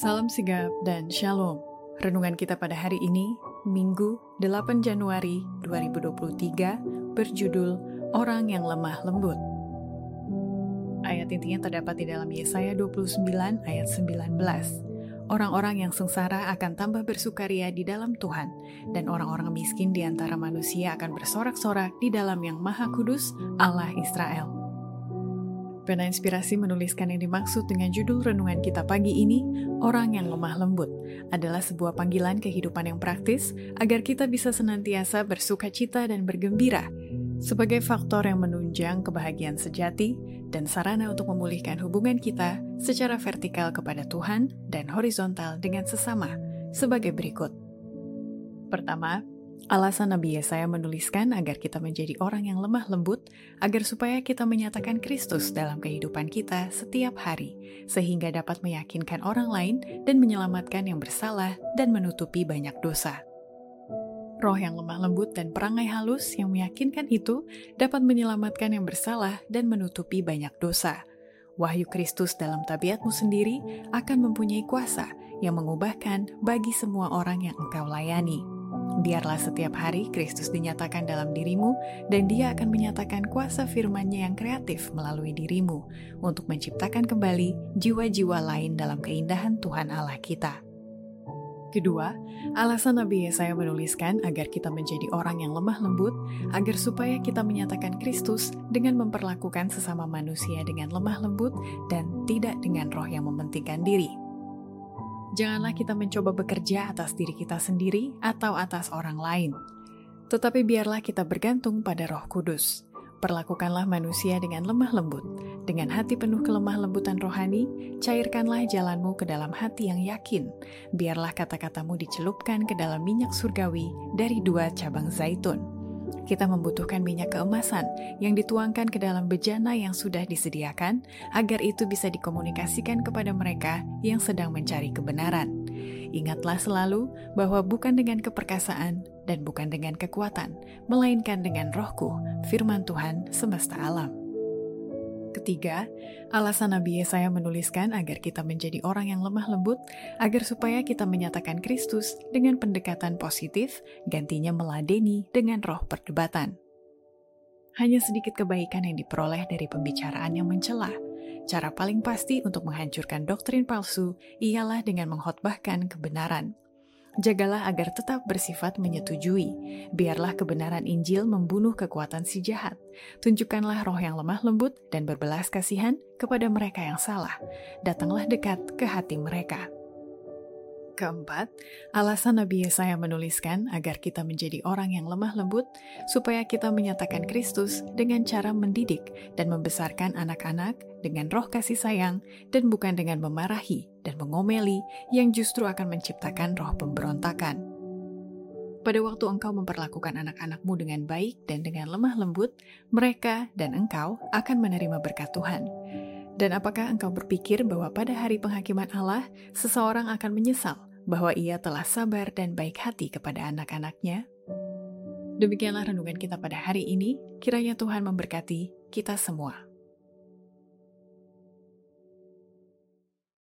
Salam sigap dan shalom. Renungan kita pada hari ini, Minggu 8 Januari 2023, berjudul Orang yang Lemah Lembut. Ayat intinya terdapat di dalam Yesaya 29 ayat 19. Orang-orang yang sengsara akan tambah bersukaria di dalam Tuhan, dan orang-orang miskin di antara manusia akan bersorak-sorak di dalam yang Maha Kudus, Allah Israel. Pena Inspirasi menuliskan yang dimaksud dengan judul renungan kita pagi ini, Orang yang Lemah Lembut, adalah sebuah panggilan kehidupan yang praktis agar kita bisa senantiasa bersuka cita dan bergembira, sebagai faktor yang menunjang kebahagiaan sejati dan sarana untuk memulihkan hubungan kita secara vertikal kepada Tuhan dan horizontal dengan sesama, sebagai berikut. Pertama, Alasan Nabi Yesaya menuliskan agar kita menjadi orang yang lemah lembut, agar supaya kita menyatakan Kristus dalam kehidupan kita setiap hari, sehingga dapat meyakinkan orang lain dan menyelamatkan yang bersalah dan menutupi banyak dosa. Roh yang lemah lembut dan perangai halus yang meyakinkan itu dapat menyelamatkan yang bersalah dan menutupi banyak dosa. Wahyu Kristus dalam tabiatmu sendiri akan mempunyai kuasa yang mengubahkan bagi semua orang yang engkau layani. Biarlah setiap hari Kristus dinyatakan dalam dirimu, dan Dia akan menyatakan kuasa firman-Nya yang kreatif melalui dirimu untuk menciptakan kembali jiwa-jiwa lain dalam keindahan Tuhan Allah kita. Kedua, alasan Nabi Yesaya menuliskan agar kita menjadi orang yang lemah lembut, agar supaya kita menyatakan Kristus dengan memperlakukan sesama manusia dengan lemah lembut dan tidak dengan roh yang mementingkan diri. Janganlah kita mencoba bekerja atas diri kita sendiri atau atas orang lain, tetapi biarlah kita bergantung pada Roh Kudus. Perlakukanlah manusia dengan lemah lembut, dengan hati penuh kelemah lembutan rohani, cairkanlah jalanmu ke dalam hati yang yakin. Biarlah kata-katamu dicelupkan ke dalam minyak surgawi dari dua cabang zaitun kita membutuhkan minyak keemasan yang dituangkan ke dalam bejana yang sudah disediakan agar itu bisa dikomunikasikan kepada mereka yang sedang mencari kebenaran. Ingatlah selalu bahwa bukan dengan keperkasaan dan bukan dengan kekuatan, melainkan dengan rohku, firman Tuhan semesta alam. Ketiga, alasan Nabi Yesaya menuliskan agar kita menjadi orang yang lemah lembut, agar supaya kita menyatakan Kristus dengan pendekatan positif, gantinya meladeni dengan roh perdebatan. Hanya sedikit kebaikan yang diperoleh dari pembicaraan yang mencela. Cara paling pasti untuk menghancurkan doktrin palsu ialah dengan menghotbahkan kebenaran. Jagalah agar tetap bersifat menyetujui. Biarlah kebenaran Injil membunuh kekuatan si jahat. Tunjukkanlah roh yang lemah lembut dan berbelas kasihan kepada mereka yang salah. Datanglah dekat ke hati mereka. Keempat, alasan Nabi Yesaya menuliskan agar kita menjadi orang yang lemah lembut, supaya kita menyatakan Kristus dengan cara mendidik dan membesarkan anak-anak dengan roh kasih sayang, dan bukan dengan memarahi dan mengomeli yang justru akan menciptakan roh pemberontakan. Pada waktu engkau memperlakukan anak-anakmu dengan baik dan dengan lemah lembut, mereka dan engkau akan menerima berkat Tuhan. Dan apakah engkau berpikir bahwa pada hari penghakiman Allah, seseorang akan menyesal bahwa ia telah sabar dan baik hati kepada anak-anaknya? Demikianlah renungan kita pada hari ini. Kiranya Tuhan memberkati kita semua.